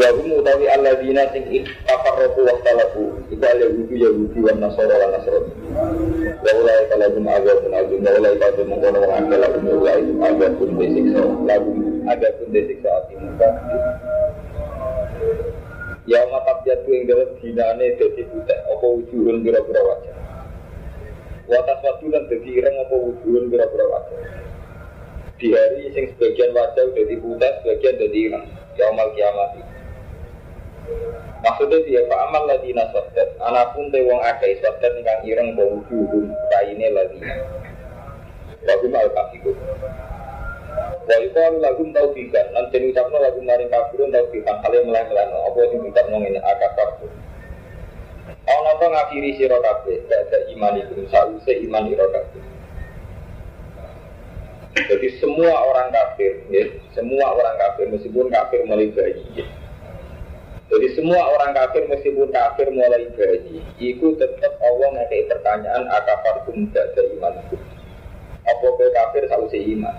Wa hum utawi alladzina sing ikhtafarraku wa ikhtalafu. Iku al-Yahudi Yahudi wa Nasara wa Nasrani. Wa ulai kalagum agapun agum Wa ulai kalagum mengkono wa Wa ulai kalagum agapun desiksa Lagum agapun desiksa ati muka Ya matab jatuh yang dalam dinane Dadi butek Apa wujuhun kira-kira wajah. Watas waktu dan dadi ireng Apa wujuhun kira-kira wajah. Di hari sing sebagian wajah Dadi butek sebagian dadi ireng Ya amal kiamat Maksudnya dia Amal lagi naswadat Anapun te wong akeh swadat ingkang ireng bau wujuhum Kaine lagi Wagum al-kafikum Wa yuqalu lagum taufikan Lan den ucapno lagum maring kafirun taufikan Kali meleh-meleh Apa sing ucapno ngene? Akafar Ono apa ngakhiri sira kabeh Gak iman itu Sause iman ira kabeh. Jadi semua orang kafir ya, Semua orang kafir Meskipun kafir mulai ya. Jadi semua orang kafir meskipun kafir mulai bayi, itu tetap Allah ngekei pertanyaan akafar tum ada iman itu. Apa kau kafir selalu iman?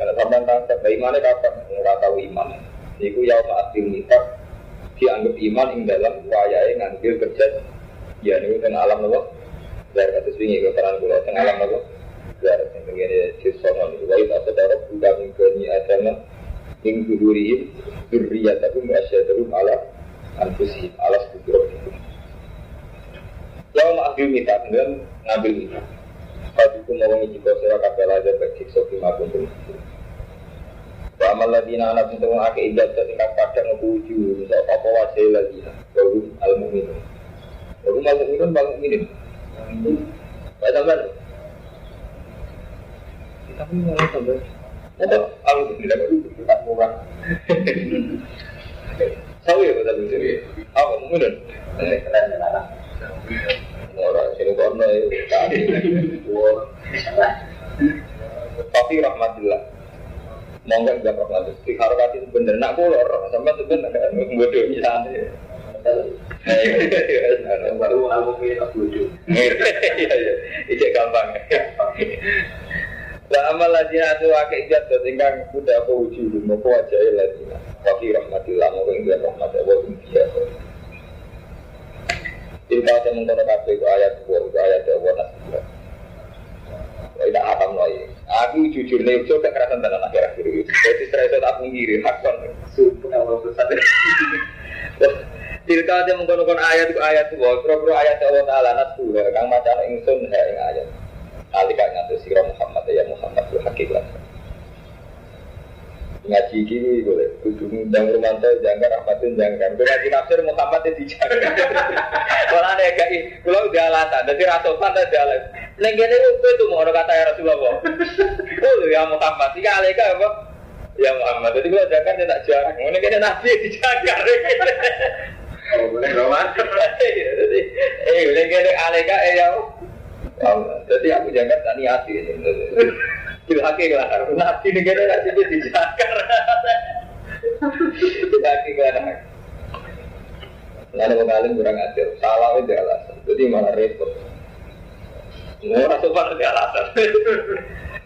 Kalau sampai tangkap, imannya kafir nggak tahu iman. Iku ya ma'atil mitak dianggap iman yang dalam wayai ngambil kerja. Ya ini tengah alam nopo. Dari swingi ke peran gula tengah alam nopo. Dari yang begini cisonon. Wa itu apa darah budak mingkoni adama ing dudurihim durriyatahum asyadahum ala anfusihim ala sekuturahum Yaum akhir minta kemudian ngambil minta Fadiku mau ngijiko sira kabel aja baik sofi maupun tuh Wa amal ladina anak itu ngake ibadah tingkat kadang ngebuju Misal apa wasai lagi. Baru al-mu'minun. Baru al-mu'minun bang mu'minin Baik sampai Tapi malah sampai atau aku tidak tidak murah. Tahu ya kata lucu ya. Apa mungkin? Murah sini itu. Tapi rahmatillah. Monggo enggak rahmatillah. Di harokat itu bener. Nak kolor sampai sebenarnya bodoh misalnya. Baru aku punya bodoh. Iya iya. Itu gampang. Lah amal lagi atu akeh ijat ingkang kuda apa wujud mau wajah lagi. Wa fi rahmatillah mau ing rahmat Allah ing biasa. Ilmu yang mengkono kabeh itu ayat itu ayat Allah nasibah. Tidak akan lagi. Aku jujur nih, coba kekerasan dalam akhir akhir itu. Jadi saya itu tak mengirim hakon. Sumpah Allah besar. Tilka yang mengkono ayat itu ayat dua, pro ayat Allah Taala. Kang macam ingsun ing ayat. Alika ngatur sirah Muhammad ya Muhammad itu hakikat ngaji gini boleh. Kudu ngundang romanto jangan rahmatin jangan gue ngaji nafsir Muhammad itu jangan kalau ada kayak kalau udah alasan jadi rasopan ada jalan nenggene itu itu mau ada kata ya Rasulullah. Oh ya Muhammad. Jika alika apa? Ya Muhammad. Jadi kalau jangan dia tak jarang. Ini kayaknya nabi dijagar Oh, boleh romantis. Jadi, eh, boleh kene alika eh ya jadi aku jangan tak niati. Dilhaki lah. Nabi negara nasi itu dijakar. Dilhaki lah. Lalu mengalim kurang ajar. Salah itu alasan. Jadi malah repot. Murah sopan itu alasan.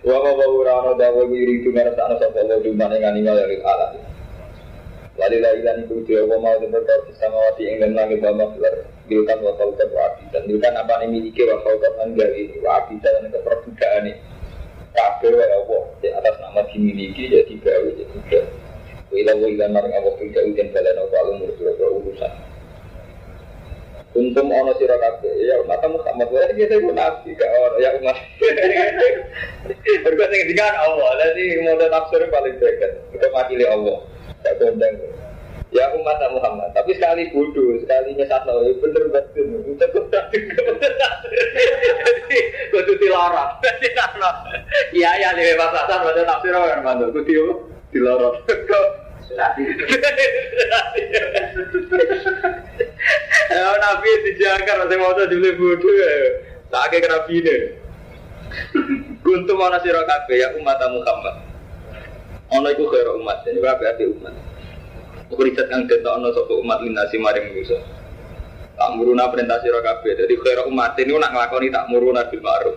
Wa ma wa urana dawa wiri tu merasa ana sapa di mana ngani ngala alam. Wali la ilan iku dia wa mau berkata sama wati ing dan langit bama Bilkan wa kaukat wa abidan Bilkan apa ini miliki wa kaukat anggar ini Wa abidan dan keperbudakan ini Kabel wa Allah Di atas nama dimiliki ya digawe ya juga Wa ilan wa ilan maring Allah Bilka ujian balan wa alumur Surah urusan Untung ono sira kabeh ya umat Muhammad wae kita iku nabi gak ono ya umat. Berkuat sing dikan Allah. Dadi model tafsir paling dekat. Kita makili Allah. Gak kondang. Ya umat Muhammad, tapi sekali bodoh, sekali nyesat loh, bener betul. Cukup tadi Jadi kudu dilarang. Jadi Iya ya di pasasan baca tafsir orang mantu, kudu dilarang. Ya Nabi dijaga, masih mau tuh dibeli bodoh ya. Tak kayak nabi ini. Guntum mana kabeh ya umat Muhammad. Ono iku khair umat, jadi kabeh umat. Ukuridat kang ono sapa umat linasi maring manusa. Tak muruna perintah sira kabeh. Dadi khair umat ini nak nglakoni tak muruna bil ma'ruf.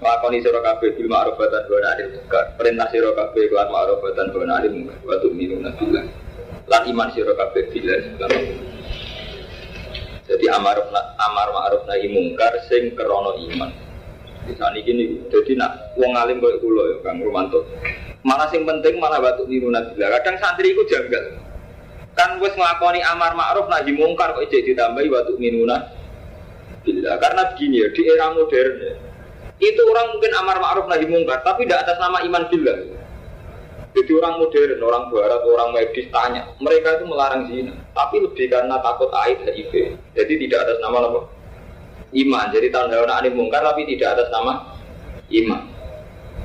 Nglakoni sira kabeh bil ma'ruf wa 'anil munkar. Perintah sira kabeh kelan ma'ruf wa 'anil munkar. Wa tu'minuna billah. Lan iman sira kabeh billah. Jadi amar amar ma'ruf nahi mungkar sing krana iman. Misalnya gini, jadi nak wong alim koyo kula ya Kang Romanto. Mana sing penting mana batuk niru nabilah. Kadang santri iku janggal kan wis nglakoni amar ma'ruf nahi mungkar kok jadi ditambahi waktu minuna bila karena begini ya di era modern ya, itu orang mungkin amar ma'ruf nahi mungkar tapi tidak atas nama iman bila jadi orang modern, orang barat, orang medis tanya mereka itu melarang zina. Tapi lebih karena takut aib HIV jadi tidak atas nama apa? Iman. Jadi tanda anak mungkar tapi tidak atas nama iman.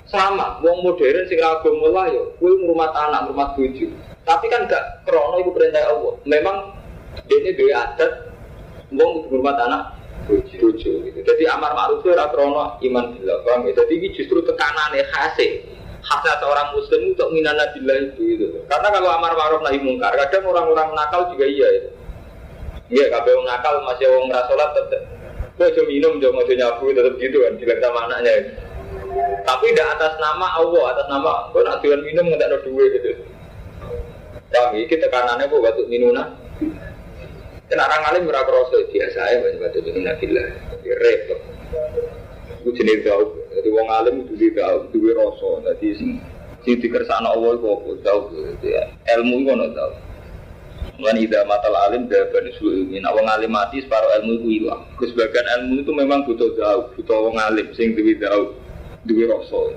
Sama wong modern sing ragu mulai yo kuwi rumah tanah rumah bojo tapi kan gak krono itu perintah Allah. Memang ini dua adat wong berhormat anak bojo gitu. Jadi amar ma'ruf itu ora krono iman billah. Paham ya? Jadi ini justru tekanannya khasnya khasnya seorang muslim untuk minana billah itu gitu. Karena kalau amar ma'ruf nahi mungkar, kadang orang-orang nakal juga iya itu. Iya, kalau nakal masih orang rasolat tetap. Kau cuma minum, cuma mau nyabu tetap gitu kan, bilang sama anaknya. Tapi tidak atas nama Allah, atas nama kau nak minum nggak ada duit gitu. Kami kita tekanannya kok batu minuna. Kena orang alim berapa rasa biasa ya batu minuna gila. Repot. Itu jenis jauh. Jadi wong alim itu juga dua rasa. Jadi sing sing Allah kok jauh. Ilmu itu nggak tahu. Mulai ida mata alim usul ilmi. Nah, wong alim mati separuh ilmu itu hilang. Sebagian ilmu itu memang butuh jauh, butuh wong alim sing duwe jauh, duwe rasa.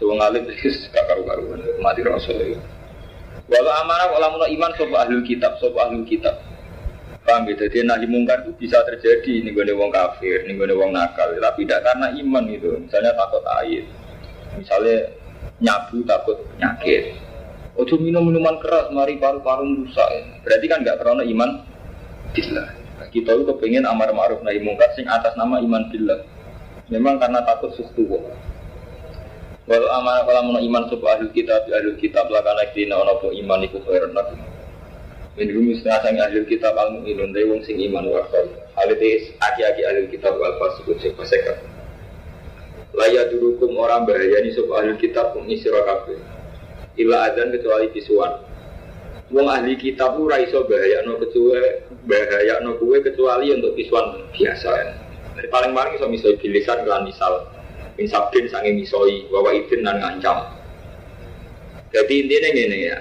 So wong alim itu karu-karuan mati rasa itu. Walau amanah kalau mau iman sopa ahli kitab, sopa ahli kitab. Paham ya? Jadi nahi mungkar itu bisa terjadi nih gue wong kafir, nih gue wong nakal, tapi tidak karena iman itu. Misalnya takut air, misalnya nyabu takut nyakit. Ojo minum minuman keras, mari paru-paru rusak. Berarti kan nggak karena iman billah. Nah, kita itu kepengen amar ma'ruf nahi mungkar sing atas nama iman billah. Memang karena takut sesuatu. Walau amanah kalau mau iman sebuah ahli kitab, ahli kitab lah karena kita ono po iman iku khairun nabi. Min rumi setengah sang ahli kitab al mu'minun dari wong sing iman wa. Hal itu aki-aki ahli kitab wal fasikun sing fasika. Laya durukum orang bahaya ni sebuah ahli kitab pun isiro kafe. Ila adzan kecuali kisuan. Wong ahli kitab ora iso bahaya no kecuali bahaya no kue kecuali untuk kisuan biasa. Dari paling-paling iso misal bilisan kelan misal Min sabdin sange misoi, wawa idin dan ngancam. Jadi intinya gini ya,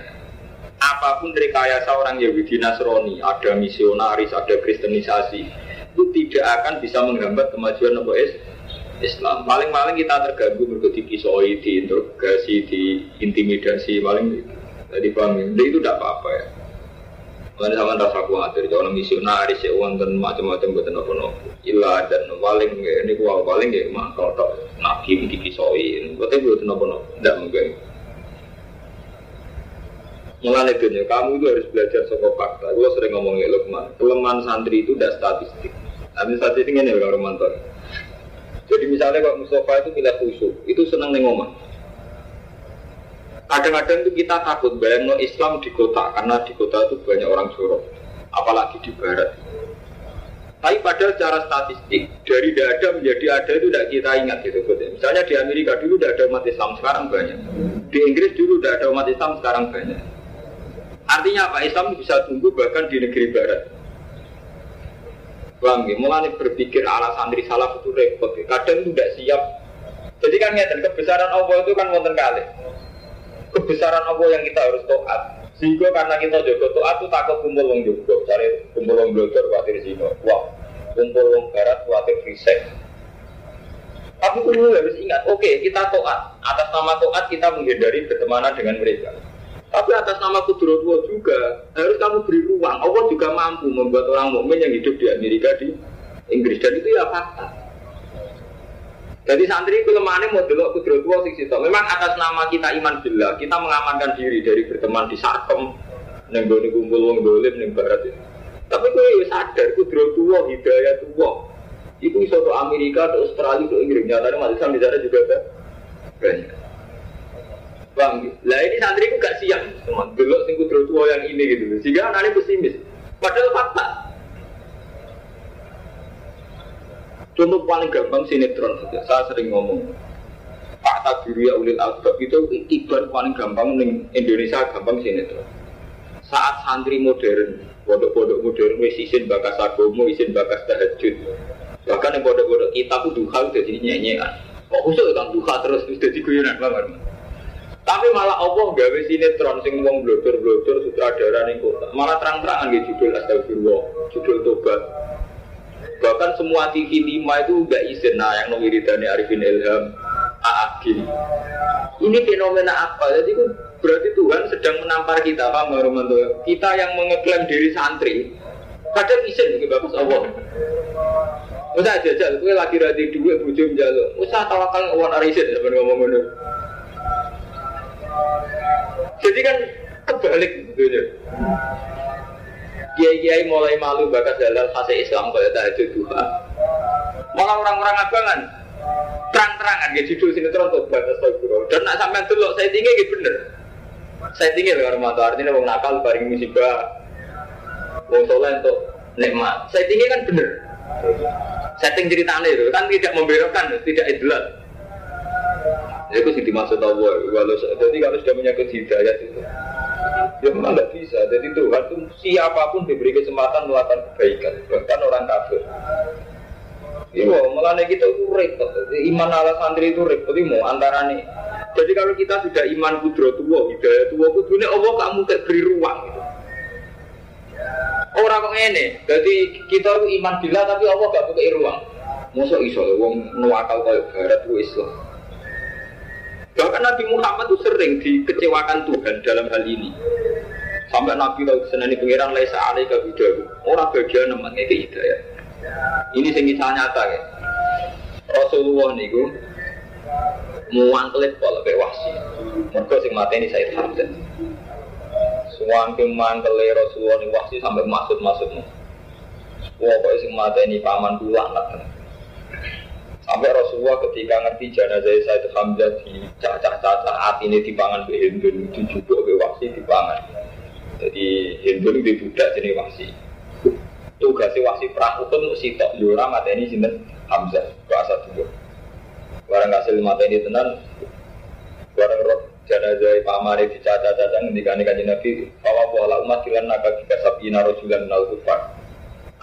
apa pun rekayasa orang Yahudi Nasrani, ada misionaris, ada kristenisasi, itu tidak akan bisa menghambat kemajuan Nabi Islam. Paling-paling kita terganggu berarti kisoi, diinterogasi, diintimidasi, paling jadi paham ya? itu tidak apa-apa ya. Mana sama rasa khawatir, kalau misionaris ya uang dan macam-macam buat nopo-nopo. Ilah dan paling ini gua paling ya mah kalau tak nabi dikisoi, buatnya buat nopo-nopo, tidak mungkin. Mulai dunia, kamu itu harus belajar soal fakta. Gue sering ngomong ya Lukman, kelemahan santri itu tidak statistik. Nanti statistik ini kalau Romanto. Jadi misalnya kalau Mustafa itu pilih khusyuk, itu senang nih ngomong. Kadang-kadang itu kita takut bayang Islam di kota karena di kota itu banyak orang jorok, apalagi di barat. Tapi padahal secara statistik dari tidak ada menjadi ada itu tidak kita ingat gitu. Misalnya di Amerika dulu tidak ada umat Islam sekarang banyak. Di Inggris dulu tidak ada umat Islam sekarang banyak. Artinya apa? Islam bisa tumbuh bahkan di negeri barat. Bang, mulai berpikir ala santri salaf itu repot. Kadang itu tidak siap. Jadi kan ngeten kebesaran Allah itu kan wonten kali kebesaran Allah yang kita harus taat. Sehingga karena kita jaga taat itu takut kumpul wong juga. Cari kumpul wong belajar khawatir sini. Wah, kumpul wong barat khawatir fisik. Tapi dulu harus ingat, oke okay, kita taat. Atas nama taat kita menghindari bertemanan dengan mereka. Tapi atas nama kudrotullah juga harus kamu beri ruang. Allah juga mampu membuat orang mukmin yang hidup di Amerika di Inggris dan itu ya fakta. Jadi santri kelemahannya mau delok kudrotullah sing situ. Memang atas nama kita iman bila kita mengamankan diri dari berteman di sarkem, nenggone kumpul wong dolim neng barat itu. Tapi gue ya sadar kudrotullah hidayah tuh. Iku iso ke Amerika, ke Australia, ke Inggris. Nyatanya masih sampai sana juga kan banyak. Bang, lah ini santri itu gak siap, teman. Dulu sing kudro tua yang ini gitu. Sehingga anaknya pesimis. Padahal fakta. Contoh paling gampang sinetron saja. Saya sering ngomong. Fakta diri ya ulil albab itu ibarat paling gampang nih Indonesia gampang sinetron. Saat santri modern, bodoh-bodoh modern, wis isin bakas agomo, isin bakas tahajud. Bahkan yang bodoh-bodoh kita pun duha jadi nyanyian. Kok khusus kan duha terus jadi guyonan banget. Tapi malah Allah gawe sinetron sing wong blodor-blodor sutradara ning kota. Malah terang-terangan gitu judul astagfirullah, judul tobat. Bahkan semua TV 5 itu gak izin nah yang wiridane Arifin Ilham, Aagim. Ini fenomena apa? Jadi itu berarti Tuhan sedang menampar kita, Pak Romanto. Kita yang mengeklaim diri santri, padahal izin ke bagus Allah. Usah jajal, gue lagi rati dua bujum jaluk. Usah tawakal ngomong arisin, ngomong ngomong jadi kan kebalik gitu Kiai-kiai mulai malu bakas dalam fase Islam kalau tahajud duha. Malah orang-orang abangan terang-terangan gitu judul sinetron tuh batas bro. Dan nak sampai dulu saya tinggi gitu bener. Saya tinggi loh orang artinya mau nakal bareng musibah. Wong soleh untuk nikmat. Saya tinggi kan bener. Setting ceritanya itu kan tidak membelokkan, tidak ideal. Ya, itu sih dimaksud Allah. Walau jadi kalau sudah menyangkut hidayat itu, ya memang tidak bisa. Jadi Tuhan itu siapa pun diberi kesempatan melakukan kebaikan, bahkan orang kafir. Iya, malah kita itu repot. Iman ala santri itu repot. Mau antara nih. Jadi kalau kita sudah iman kudro tua, hidayah tua, kudunya Allah kamu kayak beri ruang. Gitu. Orang kok ini, jadi kita itu iman bila tapi Allah gak buka ruang. Masa iso, wong nuakal kayak barat itu Islam. Bahkan Nabi Muhammad itu sering dikecewakan Tuhan dalam hal ini. Sampai Nabi lalu senani pengiran laisa alaika. Orang bagian namanya ke hidayah. Ini sing nyata ya. Rasulullah niku muang kelit pola bewasi. Mereka sing mati ini Said Hamzah. Suwangke mangkele Rasulullah ini wasi sampai maksud-maksudnya. Wah, kok sing mati ini paman dulu anak. Rasulullah ketika ngerti jenazah Said Hamzah di cacah-cacah hati ini dipangan ke Hindun, dijubuk ke wasi dipangan. Jadi Hindun di budak jenis wasi. Tugasnya wasi itu untuk sitok yura ini sinten Hamzah bahasa dulu. Barang hasil ini tenan, barang roh jenazah pamari di cacah-cacah nih kajian Nabi, bahwa pola umat kilan naga kita sabina rojulan nal.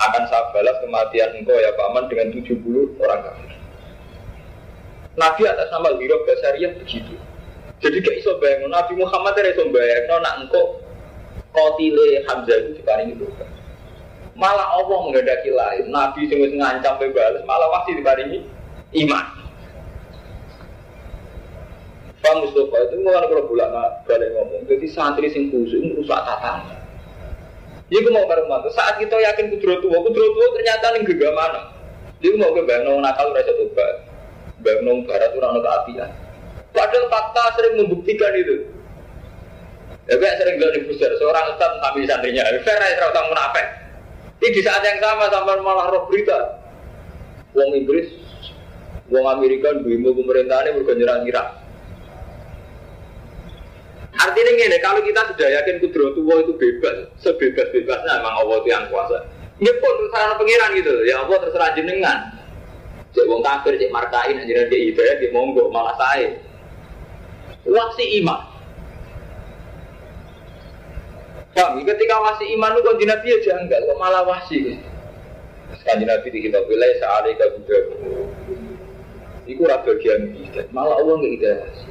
Akan saya balas kematian engkau ya paman dengan 70 orang kafir. Nabi atas nama Wiro Basariyah begitu. Jadi gak iso bayang, Nabi Muhammad tidak iso bayang, no, nak engkau kotile Hamzah itu diparingi bukan. Malah Allah menghendaki lain, Nabi sing wis ngancam bebas, malah masih diparingi iman. Pak Mustafa itu mulai kalau bulan balik ngomong, jadi santri sing khusus rusak tatanan. Iku mau karo mantu. Saat kita yakin kudro tua, kudro tua ternyata ning gegamana. Iku mau ke nakal rasa tobat. Bangun barat itu orang keapian. Padahal fakta sering membuktikan itu. Ya kayak sering bilang di pusat, seorang ustaz sambil santrinya, fair ya serata munafik. Ini di saat yang sama sampai malah roh berita. Wong Inggris, Wong Amerika, demo pemerintahannya nyerang Irak. Artinya ini, kalau kita sudah yakin kudro tua itu bebas, sebebas-bebasnya memang Allah itu yang kuasa. Ini pun terserah pengiran gitu, ya Allah terserah jenengan. Cek wong kafir, cek markain, aja dia hidayah, dia monggo, malah saya. Wasi iman. Kami ketika wasi iman itu kanji Nabi aja enggak, kok malah wasi. Nabi di kita wilayah sealika juga. Iku ora bagian kita, malah Allah nggak ide wasi.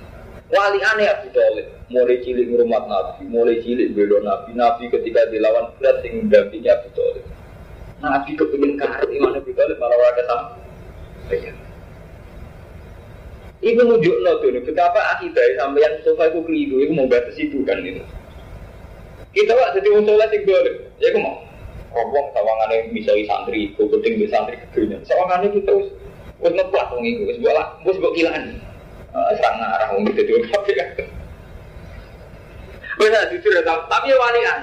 Wali aneh Abu Talib, mulai cilik ngurumat Nabi, mulai cilik belo Nabi, Nabi ketika dilawan berat sing mendampingi Abu Talib. Nabi kepingin karet iman Abu Talib malah ada sama. Iya. Ibu nunjuk no tuh, betapa akidah sampai yang sofa itu keliru, itu mau batas itu kan itu. Kita wak jadi wong soleh sing dolim. Ya aku mau. Wong sawangane misoi santri, kok penting di santri kedunya. Sawangane kita wis wis ngeplak wong iku wis bola, wis mbok kilan. Eh serang arah wong itu dhewe kabeh kan. Wis jujur ya, tapi walian.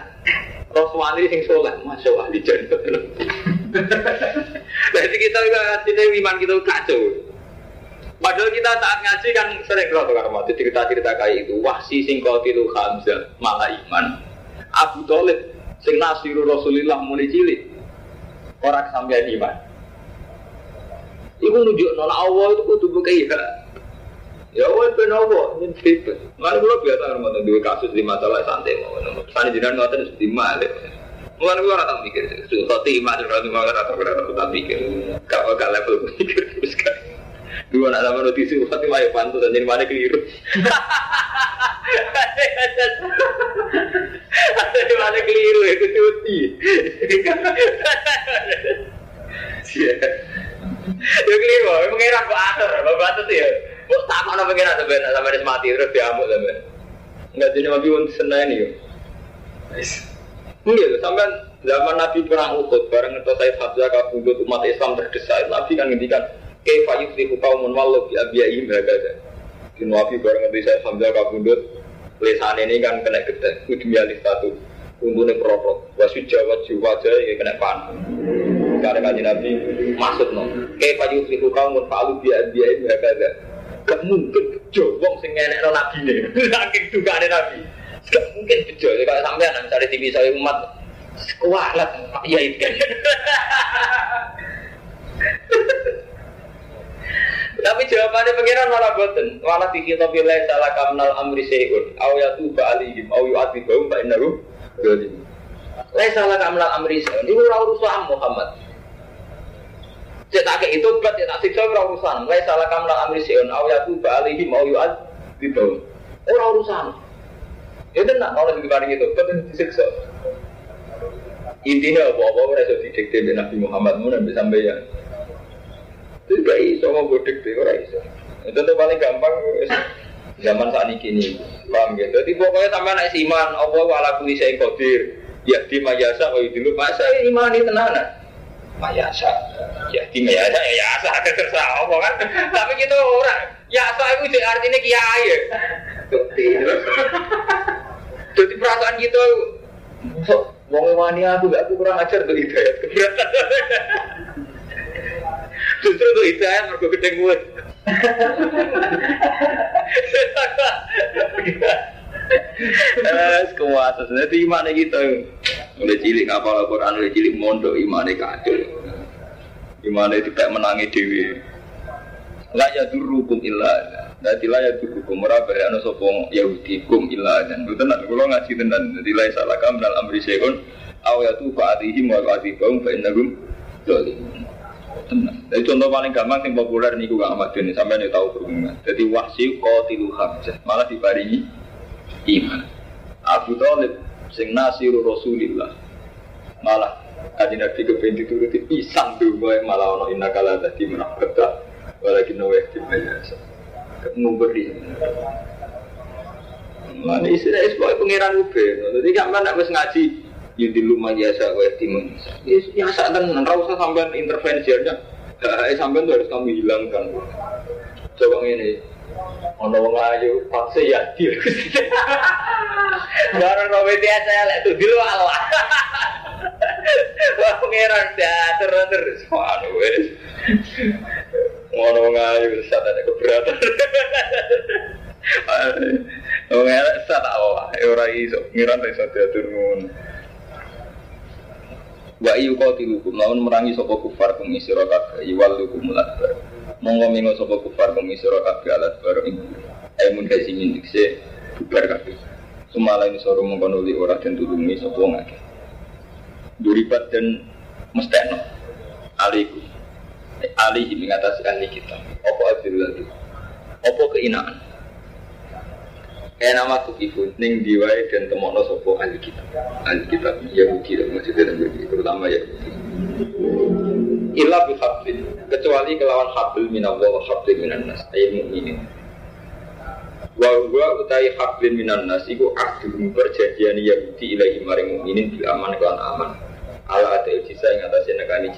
Rasulullah sing soleh, masya Allah di. Jadi kita juga ngaji iman kita kacau. Padahal kita saat ngaji kan sering kalau tukar mati cerita-cerita kayak itu. Wahsi sing tilu Hamzah malah iman. Abu Talib sing nasiru Rasulillah mulai cilik. Orang sampai iman. Iku nunjuk nona Allah itu kudu buka Ya Allah ben Allah min fitur. Mulai kula biasa ngomong dua kasus di masalah santai mau. Sani jinan ngoten di malik. Mulai kula ora tak mikir. Suhati iman ora tak ora tak mikir. Gak bakal level mikir terus kan. Dua anak sama roti pasti mayu pantu dan jadi mana keliru. Ada di mana keliru ya, kecuti. Ya keliru, mengira kok atur, bapak itu ya. Kok sama nama sebenarnya sampai mati terus diamuk sampai. Enggak jadi pun senang ini. Enggak, sampai zaman Nabi perang Uhud bareng itu saya Hamzah kabudut umat Islam terdesak. Nabi kan ngendikan kaifa yuflihu qaumun wallahu bi abiyaihim hakada. Di Nabi bareng nanti saya Hamzah kabundut lesan ini kan kena gede, kudu mialih satu. Untune proprok, wasu jawa jiwa aja ya kena pan. Karena kaji Nabi maksud no. Kaifa yuflihu qaumun fa'alu bi abiyaihim hakada. Gak mungkin bejo wong sing ngenekno nabi ne. Saking dugane nabi. Gak mungkin bejo kalau sampean misalnya TV saya umat kualat Pak Yai kan. Tapi jawabannya pengiran malah boten. Malah dikit tapi lain salah kamnal amri sehun. Au yatu ba'alihim. Au yu'ati ba'um ba'innarum. Dolim. Lain salah kamnal amri sehun. Ini ura urusan Muhammad. Cetak itu buat cetak siksa ura urusan. Lain salah kamnal amri sehun. Au yatu ba'alihim. Au yu'ati ba'um. Ura urusan. Ya tenang kalau dibanding itu. Betul disiksa. Intinya apa-apa mereka didikte Nabi Muhammad. Mungkin sampai ya. Itu gak iso deh, orang iso. Itu tuh paling gampang zaman saat ini kini, paham gitu. Jadi pokoknya sampai naik iman, Allah wala kuli saya kodir. Ya di mayasa, oh dulu masa iman ini tenanan. Mayasa, ya di mayasa ya yasa, terserah Allah kan. Tapi kita orang, yasa itu artinya kiai ya. Jadi perasaan kita, Wong wani aku gak aku kurang ajar tuh hidayat keberatan. Justru tuh hidayat mergo gede nguwet. Eh, kuatas. Nanti iman kita. Mulai cilik ngapal Al-Quran, mulai cilik mondok iman kacau. Iman itu kayak menangi dewi. Lah ya durukum illa. Dadi lah ya durukum ora bare ana sapa Yahudi kum illa dan tenan kula ngaji tenan. Dadi la salah kam dal amri seun aw ya tu fa'atihim wa fa'atihum fa innahum zalimun. Tenang. Jadi contoh paling gampang yang populer nih gue Ahmad ini sampai nih tahu berhubungan. Jadi wahsi qatilu hamzah malah dibaringi iman. Abu Talib sing nasiru Rasulillah malah kaji nabi kepengen dituruti pisang tuh malah ono inna kala tadi menakutkan walakin nawe di nguberi. Mana istilah istilah pangeran ube. Jadi kan mana wes ngaji Yudi lumah biasa gue timun. Ya saat tenan, nggak usah sampai intervensi aja. Eh sampai tuh harus kami hilangkan. Coba ini, ono wong ayu paksa ya dia. Barang robe biasa ya lek tuh di luar Allah. Wah pangeran teater terus. Waduh wes. Ono wong ayu saat ada keberatan. Wong elek saat Allah, ora iso, ngiran iso diatur ngono. Wa iyu qatilukum lawan merangi sapa kufar kum isira kabeh iwalukum akbar. Monggo mingo sapa kufar kum isira kabeh alat baru ing aimun kasi mindik se bubar kabeh. Sumala ini soro mongko nuli ora den tulungi sapa ngake. Duribat dan mesteno aliku alihi mengatasi ahli kita. Apa adil Apa keinaan? Kayak nama tukifun, ning diwai dan temono sopo ahli kitab Ahli kitab Yahudi dan maksudnya Yahudi, terutama Yahudi Illa bihablin, kecuali kelawan habl minallah wa minan nas, ayat mu'minin Wa huwa utai minan nas iku ahdu perjanjian Yahudi ilahi maring mukminin bil aman kelan aman. Ala ada jisa yang atasnya negani.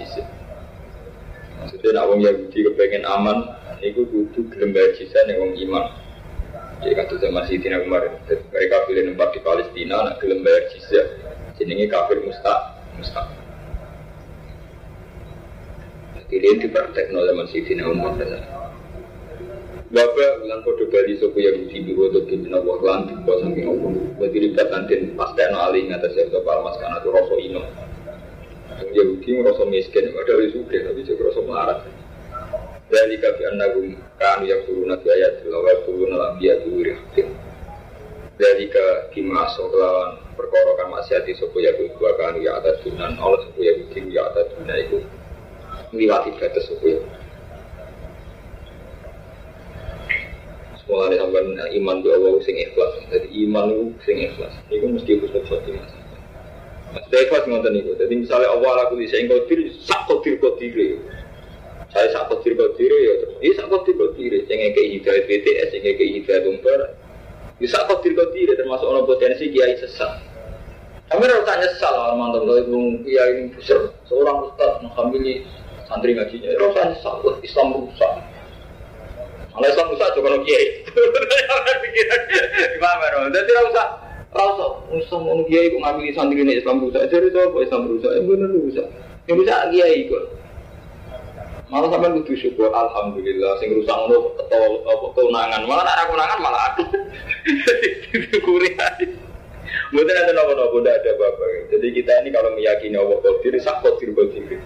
Maksudnya nak wong Yahudi kepengen aman, niku kudu gelem bayar jisa ning wong iman. Jadi kata zaman Sidina kemarin, mereka pilih tempat di Palestina, nak gelem bayar jizya. Jenenge kafir mustaq, mustaq. Jadi ini dipraktekno zaman Sidina Umar dan Bapak bilang kode bali sopo yang di biro tuh di Allah lan di bawah saking Allah. Berarti libat nanti pas tekno alih ngatas ya almas karena tuh ino. Yang Yahudi merasa miskin, ada orang suka tapi juga rasa melarat. Dari kafi anagum kanu yang turun nabi ayat tilawat turun dia tuh hakim. Dari ke kimaso lawan perkara kan maksiati sopo ya dua kanu ya atas dunan Allah sopo ya ya atas dunan itu melewati batas sopo ya. Mulai sampai iman doa Allah sing ikhlas. Jadi iman itu sing ikhlas. Itu mesti husnul khotimah. Maksudnya ikhlas ngoten niku. Jadi misalnya Allah aku di sing kodir, sak kodir kodir. Saya sak kodir kodir ya. Ini sak kodir kodir. Sing ngeke hidayat BTS, sing ngeke hidayat umpar. Ini sak kodir kodir termasuk orang potensi kiai sesat. Kami tanya nyesal lah mantan kalau itu kiai seorang ustaz menghamili santri ngajinya. Tanya nyesal, Islam rusak. Kalau Islam rusak juga kalau kiai. Pikiran gimana? Jadi usah rasa Islam mau kiai kok ngambil santri ini Islam rusak. Jadi itu apa Islam rusak? Yang benar rusak. Yang rusak kiai kok. Malah sampai kudu syukur, alhamdulillah. Sing rusak ngono ketol apa keunangan. Malah nak keunangan malah aku. Disyukuri aja. Bukan ada nopo-nopo, tidak ada apa-apa. Jadi kita ini kalau meyakini Allah Qadir, sak Qadir Qadir.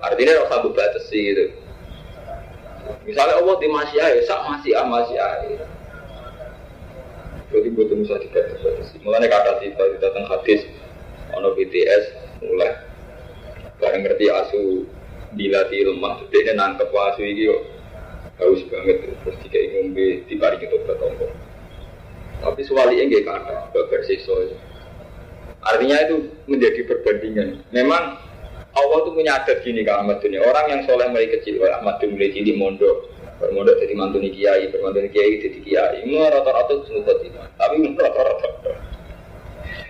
Artinya rasa batasi gitu. Misalnya Allah di masih air, sak masih ah masih air. Jadi butuh bisa dibatasi. Mulanya kata kita di datang hadis, ono BTS mulai bareng ngerti asu dilatih lemah, dia nangkep asu ini kok haus banget terus tiga ngombe dibalik itu bertombol. Tapi suwali enggak kata, versi soal. Artinya itu menjadi perbandingan. Memang Allah tuh punya adat gini ke Ahmad dunia. Orang yang soleh mulai kecil, Ahmad tuh mulai cilik mondok, bermondok jadi mantu nih kiai, bermantu nih kiai jadi kiai. Mau rata-rata semua tidak, tapi mau rata-rata.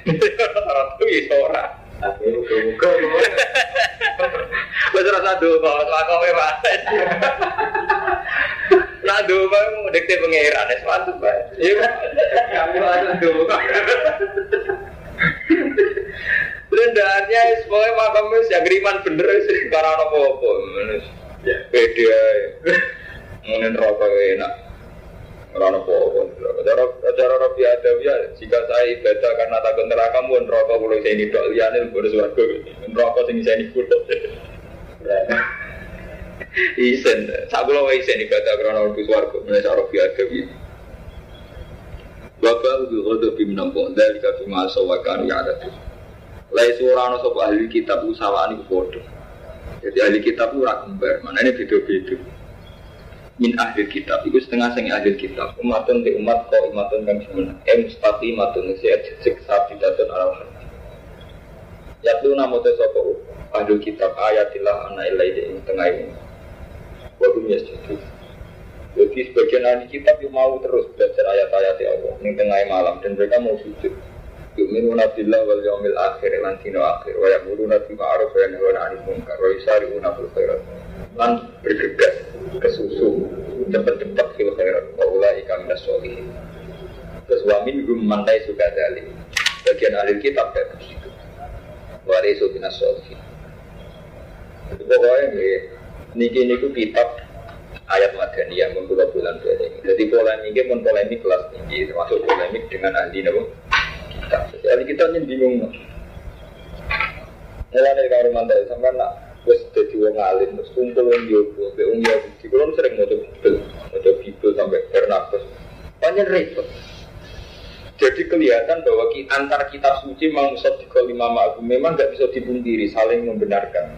Rata-rata itu seorang. Buka, Wes rasa doa, lakowe wae. Nah doa mau dekte pangeran, wis mantep bae. Iya. Kami langsung doa. Rendahannya semuanya makamnya ya geriman bener sih karena apa-apa. Ya aja. Mungkin rokok enak. Karena apa-apa. Cara cara Adam ya jika saya ibadah karena takut neraka pun rokok kalau saya ini dok liane boleh suaraku. Rokok sing saya ini kudo. Isen, saya belum isen ibadah karena Rabbi suaraku. Rabbi Adam ini. Bapak udah udah biminampung dari kafir masa wakan ya ada tuh. Lai suara no ahli kitab usawani bodoh. Jadi ahli kitab itu kembar, mana ini beda-beda. Min ahli kitab, itu setengah setengah ahli kitab. Umatun di umat kau umatun kang semen. Em stati matun sehat cek sapi datun alam hati. Ya tuh namo teh sopo ahli kitab ayatilah anak ilai di tengah ini. Wabum ya jadi. Jadi sebagian ahli kitab yang mau terus belajar ayat-ayat Allah di tengah malam dan mereka mau sujud. Yu'minuna billah wal yawmil akhir lan dino akhir wa ya'muruna bil wa yanhauna 'anil munkar wa khairat lan bergegas ke susu cepat-cepat fil khairat wa ulaika minas sholihin. Terus wa minhum man suka dalik. Bagian ahli kitab ya begitu. Wa laysu minas sholihin. Itu pokoknya niki niku kitab ayat Madaniyah membuat bulan ini. Jadi polemiknya pun polemik kelas tinggi, termasuk polemik dengan ahli nabo kita. Jadi ahli bingung. Mulai dari kamar mantai sampai nak wes jadi wong alim, terus kumpul wong yogo, be wong yogo. Di kulon sering mau bibel, mau bibel sampai bernafas. Banyak repot. Jadi kelihatan bahwa antar kitab suci mau di lima ma'abu memang nggak bisa dipungkiri, saling membenarkan.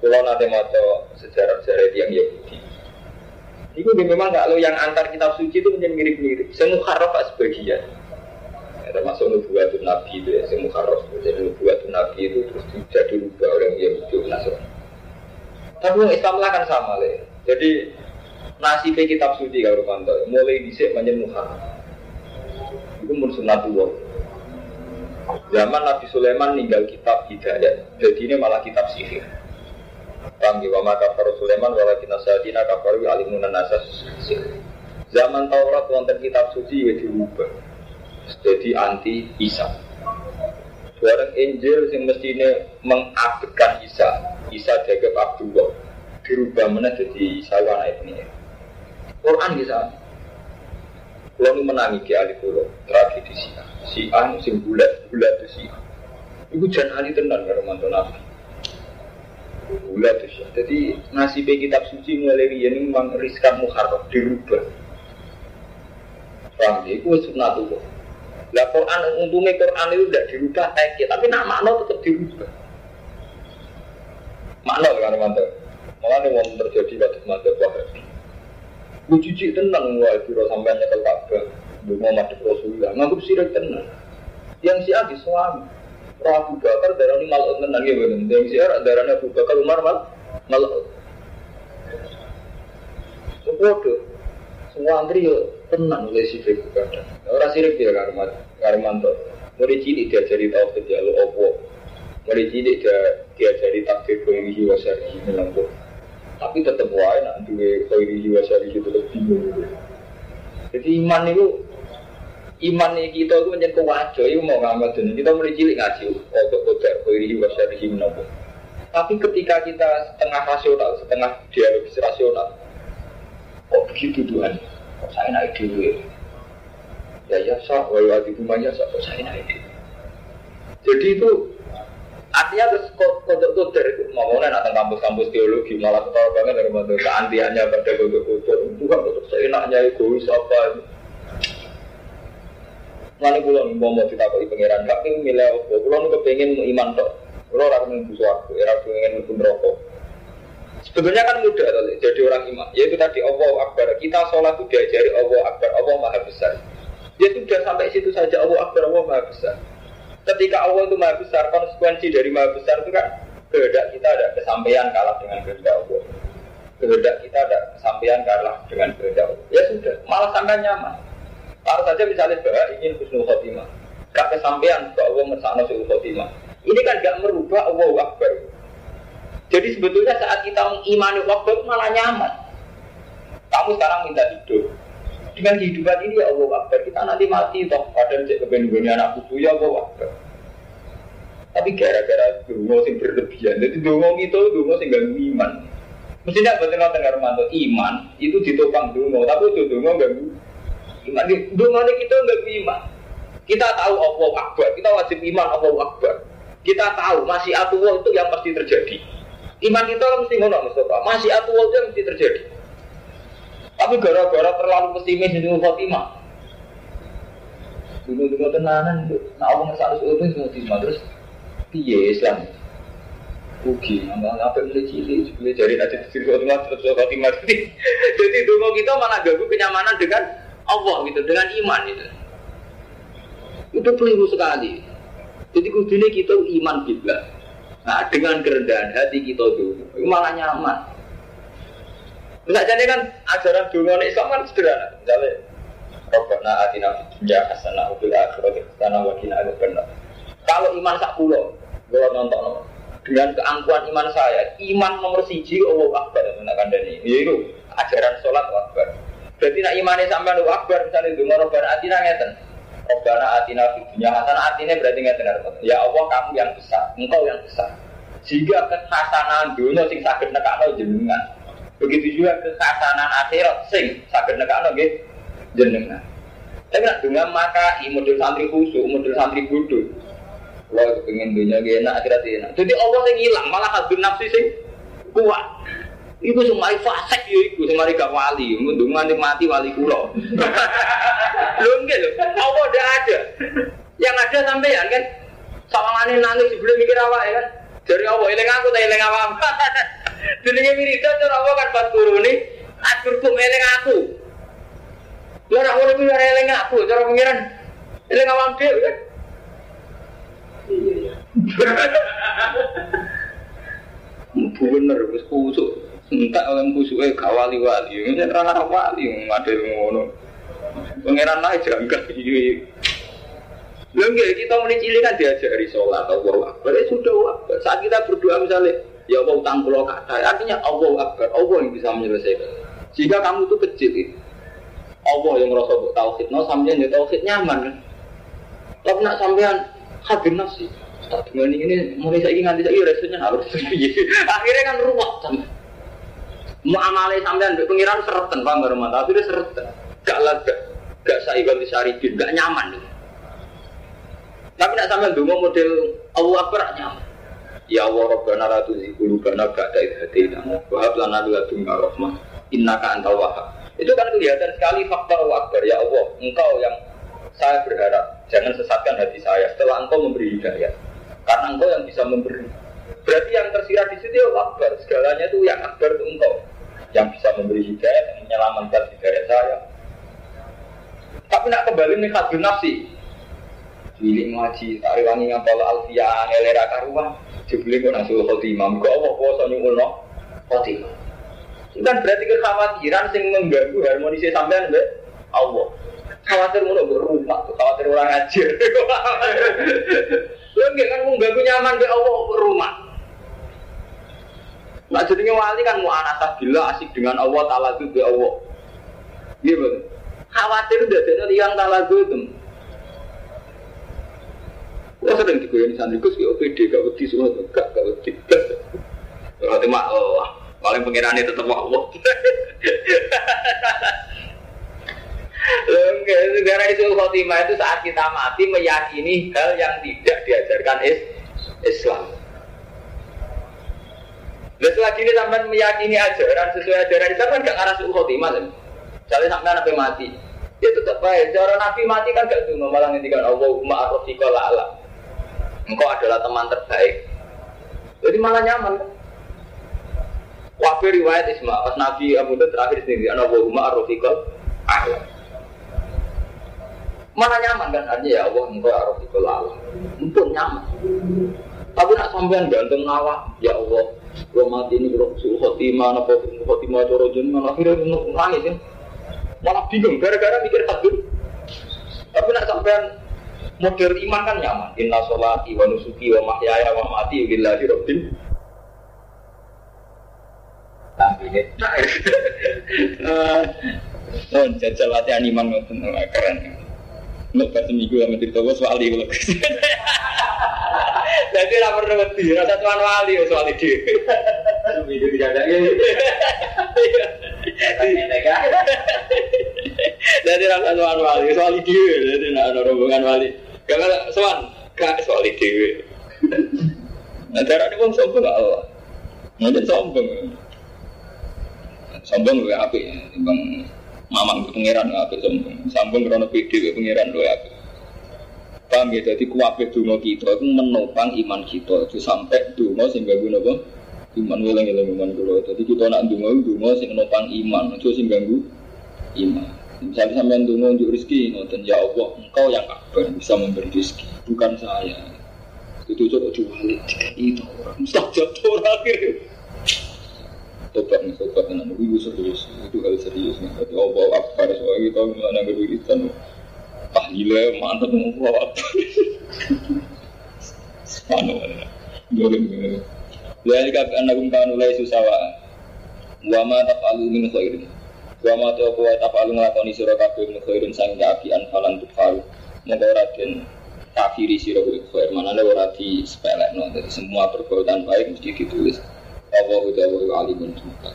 Kalau nanti mau sejarah-sejarah yang Yahudi, itu memang kalau yang antar kitab suci itu menjadi mirip-mirip. Semua haraf sebagian. Ya, termasuk nubuatun nabi itu ya, semua haraf. Jadi nubuatun nabi itu terus jadi rubah orang Yahudi Nasrani. Tapi Islam lah kan sama lah. Jadi Nasib kitab suci kalau kantor mulai disik manjen Muhammad. Itu mun sunnatullah. Zaman Nabi Sulaiman ninggal kitab hidayat, jadi ini malah kitab sihir. Paham wa maka Sulaiman walakin asadina kafaru alimunan nasas Zaman Taurat wonten kitab suci ya diubah. Jadi anti Isa. Barang Injil yang mestinya mengabdikan Isa, Isa jaga Abdullah, dirubah mana jadi Isa anak ini. Quran bisa. Kalau menangi ke ahli kulo, tragedi si A. Si A sing bulat, bulat itu si A. Ibu jangan ahli tenan karo mantu Nabi. Bulat itu sih. Jadi nasib kitab suci mulai ini memang riskan muharram dirubah. Paham? Itu sunnatullah. Lah Quran untungnya Quran itu tidak dirubah teks, tapi nak makna tetap dirubah. Makna kan mantap. Malah nih mau terjadi pada mantap wahabi. Gue cuci tenang wah biro sampai nyetel Ka'bah. Gue mau mati Rasulullah. Nganggep sirik tenang. Yang si Adi suami. Abu Bakar darah ini malah tenang ya benar. Yang si Arak darahnya Abu Bakar Umar mal malah. Sebodoh. Semua antri yo tenang oleh sirik kadang. Orang sirik dia karmat. Karmanto. Mulai cilik diajari tahu kejalu opo. Mulai cilik dia diajari takdir khairihi wa syarihi melampu. Tapi tetap wae nak duwe khairihi wa syarihi tetap bingung. Jadi iman itu iman kita itu menjadi kewajo, itu mau ngamat dan kita mulai cilik ngaji untuk kodar khairihi wa syarihi melampu. Tapi ketika kita setengah rasional, setengah dialogis rasional, oh begitu Tuhan, kok saya naik dulu ya ya sah. Walau di rumahnya sah. Kok saya naik jadi itu artinya terus kodok kotor itu. Ngomongnya nak kampus-kampus teologi malah ketawa banget dari mana keantiannya pada kodok kotor itu kan kodok seenaknya egois apa Mana pulau nih mau kita bagi pangeran pengen milih apa? Pulau nih kepengen iman tok. Pulau orang yang butuh aku era pengen pun rokok Sebetulnya kan mudah jadi orang iman yaitu tadi Allah Akbar kita sholat itu diajari Allah Akbar Allah Maha Besar Ya sudah sampai situ saja Allah Akbar Allah Maha Besar. Ketika Allah itu Maha Besar, konsekuensi dari Maha Besar itu kan kehendak kita ada kesampaian kalah dengan kehendak Allah. Kehendak kita ada kesampaian kalah dengan kehendak Allah. Ya sudah, malah sampai nyaman. Harus saja misalnya bahwa ingin husnul khotimah. Gak kesampaian bahwa Allah mersakno husnul khotimah. Ini kan gak merubah Allah Akbar. Jadi sebetulnya saat kita mengimani Akbar malah nyaman. Kamu sekarang minta hidup, dengan kehidupan ini ya Allah Akbar kita nanti mati toh. Padahal cek kebenuhannya anak buku ya Allah Akbar tapi gara-gara dungo sing berlebihan jadi dungo itu dungo sing ganggu iman. Mestinya betul nonton Armando iman itu ditopang dungo tapi itu dungo ganggu iman. Dungo kita ganggu iman. Kita tahu Allah Akbar kita wajib iman Allah Akbar kita tahu masih atuwa itu yang pasti terjadi iman kita mesti ngono Mustafa masih itu yang mesti terjadi tapi gara-gara terlalu pesimis di Fatimah. Dulu-dulu tenanan itu, nah Allah ngerasa harus itu semua Fatimah terus piye Islam. Rugi, nambah apa mulai cilik, mulai jari nanti sini Fatimah terus Fatimah. Jadi dulu kita malah ganggu kenyamanan dengan Allah gitu, dengan iman itu. Itu keliru sekali. Jadi kudunya kita iman bila. Nah dengan kerendahan hati kita dulu, malah nyaman. Enggak jadi kan ajaran dulu Islam kan sederhana. Misalnya, Robbana atina dunya hasanah fil akhirati hasanah wa qina adzabannar. Kalau iman sak pulau, gue nonton dengan keangkuhan iman saya, iman nomor siji Allah Akbar menakan dari ini. Itu ajaran sholat Akbar. Berarti nak imannya sampai Allah Akbar misalnya itu Robbana atina ngeten. Robbana atina fid dunya hasanah artinya berarti ngeten Ya Allah kamu yang besar, engkau yang besar. Jika kehasanan dunia sing sakit nekakno jenengan, Begitu juga kesasanan akhirat sing sakit nekakno nggih jenengan. Tapi nak dengan maka i model santri khusus, model santri bodoh. Kalau pengen dunia gak enak akhirat enak. Jadi Allah yang hilang malah hadun nafsi sing kuat. Iku semua fasek ya iku semua gak wali, mendungan mati wali kulo. Lho enggak lho, Allah udah ada. Yang ada sampean kan sawangane nangis sebelum mikir awak ya kan. Dari Allah, eling aku tak eling awak. Jenenge wiridan cara apa kan pas turune aturkum eling aku. Lha ora ngono kuwi ora eling aku, cara pengiran eling awam dhewe kan. Iya. Bener wis kusuk. Entak oleh khusyuknya gak wali-wali. Ini rana wali ngadil ngono. Pangeran lah janggal iki. Kita mulai cilik kan diajari sholat Allah Akbar. Ya sudah Akbar. Saat kita berdoa misalnya ya Allah utang pulau kata artinya Allah Akbar. Allah yang bisa menyelesaikan. Jika kamu itu kecil itu Allah yang merasa buat tauhid, no sampean ya tauhid nyaman. Tapi nak sampean hadir nasi. Tak dengan ini mulai saya ingat saya resenya harus Akhirnya kan ruwet sampai. Mau sampean mbek pengiran sereten paham baru mata, tapi dia sereten. Gak lega, gak saibal disaribin, gak nyaman. Tapi nak sampean dulu model Allah Akbar nyaman. Ya Allah Rabbana la tuzigh qulubana ba'da idh hadaytana wa hab lana min ladunka rahmah antal wahhab. Itu kan kelihatan sekali faktor Allah Akbar ya Allah, engkau yang saya berharap jangan sesatkan hati saya setelah engkau memberi hidayah. Karena engkau yang bisa memberi. Berarti yang tersirat di situ ya Allah Akbar, segalanya itu yang Akbar itu engkau yang bisa memberi hidayah dan menyelamatkan hidayah saya. Tapi nak kembali nih hadun nafsi. Milik ngaji, tak rewangi ngampal alfiyah, ngelera karuan. Jebule kok nasul khotimah, kok Allah kuasa nyuwulno khotimah. Itu kan berarti kekhawatiran sing mengganggu harmonisnya sampean mbak Allah. Khawatir ngono berumah, khawatir orang ngajir. Lo enggak kan mengganggu nyaman mbak Allah berumah. Nah jadinya wali kan mau anasah gila asik dengan Allah Ta'ala itu be Allah. Iya betul. Khawatir udah jadi yang Ta'ala itu. Kalau sering digoyang santri, gus kayak OPD, gak wedi semua, gak gak wedi. Kalau cuma Allah, paling pengirannya tetap Allah. Negara itu khotimah itu saat kita mati meyakini hal yang tidak diajarkan is Islam. Dan selagi ini sampai meyakini ajaran sesuai ajaran Islam kan gak arah suhu khotimah kan? Sampai nabi mati, ya tetap baik. Cara nabi mati kan gak cuma malah ngendikan Allahumma arrofika la'ala. Engkau adalah teman terbaik. Jadi malah nyaman kan? Wafi riwayat Isma, pas Nabi Abu Dhar terakhir sendiri, Allahumma arrofika la'ala. Mana nyaman kan artinya ya Allah engkau arrofika la'ala. Untuk nyaman. Tapi nak sampean gantung nawa, ya Allah, Gua mati ini kalau suhu khotimah, apa khotimah coro jenengan, akhirnya nangis ya. Malah bingung, gara-gara mikir takbir. Tapi nak sampean model iman kan nyaman. Inna sholati wa nusuki wa mahyaya wa mati rabbil Nah, ini. Oh, jajal latihan iman keren. Pas seminggu sama gue soal Jadi tidak perlu wedi, rasa tuan wali soal itu. Seminggu tidak ada Jadi rasa tuan wali soal itu, jadi ada rombongan wali. Karena soal gak soal itu. Nah, cara ini sombong gak Allah. Mungkin sombong. Sombong gue api, bang mamang pengiran api sombong. Sombong karena pede pengiran gue api. Paham ya, jadi kuwabe dungo kita itu menopang iman kita itu sampai dungo sehingga guna apa? Iman ulang ulang iman dulu. Jadi kita nak dungo dungo sing menopang iman, itu sing ganggu iman. Misalnya sampai dungo untuk rezeki, ngoten ya Allah, engkau yang kabar bisa memberi rezeki, bukan saya. Itu coba itu orang mustajab orang akhirnya. Tobat nih, tobat dengan itu serius, itu hal serius nih. Jadi Allah akbar soal kita mengenai berwiritan tahlilnya mantap mau apa Subhanallah Boleh boleh Dari kakak anakum kanu lai susawa Wama tafalu min khairin Wama topo tafalu ngelakoni sira kabeh min khairin sang kaapian falan tukfalu Moga raden kafiri sira khair mana ora di sepelek no. Jadi semua perbuatan baik mesti ditulis. Allah udah alimun semua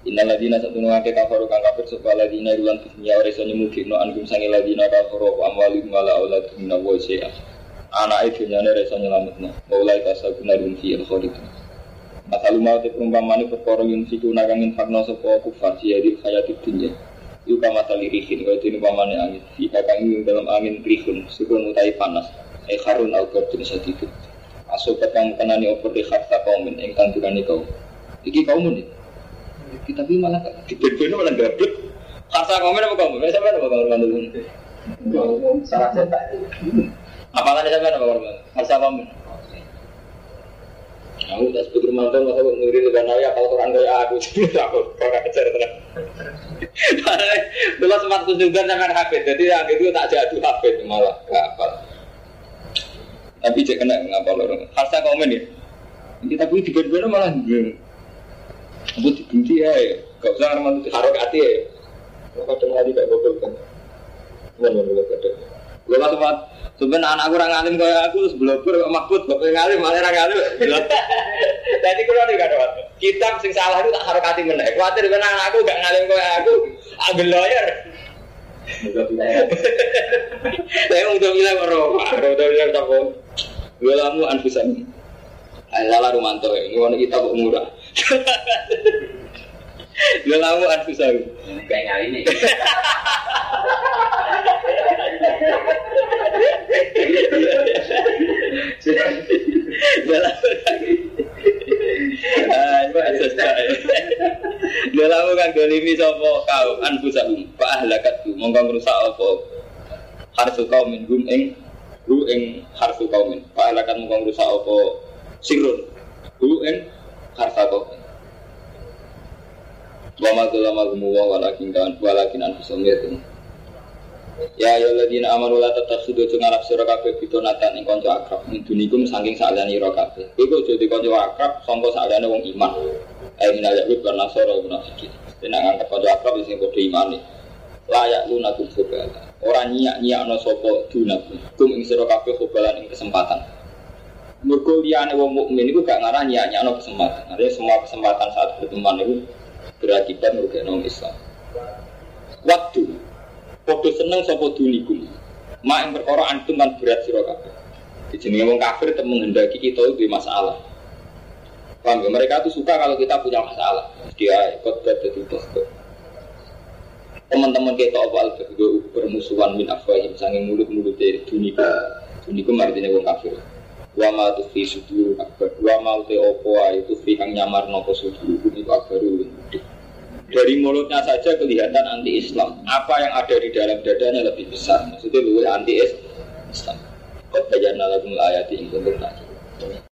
Inna ladina satu ngake kafaru kang kafir sebab ladina ilan dunia reso nyemugi no anggum sangi ladina kafaru wa amwali mala aulad mina wa se'a anak itu nyane reso nyelamet no maulai kasabuna dun fi al khalid Masalu mau te perumpamaan perkara yang siku nakang infakno sapa kufar siya di hayati dunya. Iku kama tali rihin kaya dini pamane angin. Fi kakang dalam angin rihun Sukun utai panas. Eh harun al gordun sadidu Asobat kang kenani opor di kharta kaumin Engkang durani kau Iki kaumun ini kita tapi malah di berbeda malah gablek kasa komen apa kamu saya apa kamu kamu salah cetak. Apalagi saya apa kamu kasa komen Aku tak sebut rumah tuh masa ngiri dengan naya kalau Quran kayak aku. Sebut aku orang ajar terus. Dulu sempat kunjungan sama hafid, jadi yang itu tak jadu hafid malah gak apa. Tapi cek kena ngapa lorong. Harusnya komen ya. Kita pun tiba-tiba malah gue. Aku dibenci ya, gak usah ngarang itu harokati ya. Kadang lagi kayak bobol kan. Mana mana kadang. Gue lah tempat Sebenarnya anak kurang alim kayak aku sebelum kok makbut bapak ngalim malah orang ngalim. Jadi kalau nih ada kitab sing salah itu tak harokati meneh. Khawatir ben anakku gak ngalim kayak aku, ambil lawyer. Saya mau udah bilang orang, udah bilang tak mau. Gue lamu anfusan. Lala Rumanto ini wanita kita kok murah. Gue lamu anfusan. Kayak kali ini. Dalam kan dolimi sopo kau? Anfusahum fa ahlakatu mongko ngrusak apa? Harsu kaumin hum ing hu ing harsu kaumin. Fa ahlakat mongko ngrusak apa? Sirun hu ing kaumin wa ma dzalama wa walakin kan walakin anfusahum yatum Ya ya ladina amanu la tatakhudu jeung arep sira kabeh bitonatan ing kanca akrab min dunikum saking saliyane ira kabeh. Iku aja di kanca akrab sangka saliyane wong iman. Ayo minal yahud lan nasara munafikin. Dene nganggep kanca akrab sing padha imane. Layak lunakum khobala. Ora nyiak-nyiakno sapa dunakum. Kum ing sira kabeh khobalan ing kesempatan. Mergo liyane wong mukmin iku gak ngarah nyiak-nyiakno kesempatan. Artinya semua kesempatan saat berteman itu berakibat merugikan orang Islam. Waktu Podo seneng sapa dunikum. Mak yang perkara antum kan berat sira kabeh. Dijenenge wong kafir tetap menghendaki kita itu masalah. Paham ya? Mereka tuh suka kalau kita punya masalah. Dia ikut jadi bosku. Teman-teman kita awal bermusuhan min afwahim sanging mulut-mulut dari dunikum. Dunikum artinya wong kafir. Wa ma tufi sudur akbar. Wa ma te opo itu fi kang nyamar nopo sudur itu akbaru gede dari mulutnya saja kelihatan anti Islam. Apa yang ada di dalam dadanya lebih besar. Maksudnya lebih anti Islam. Kau baca nalakum ayat ini untuk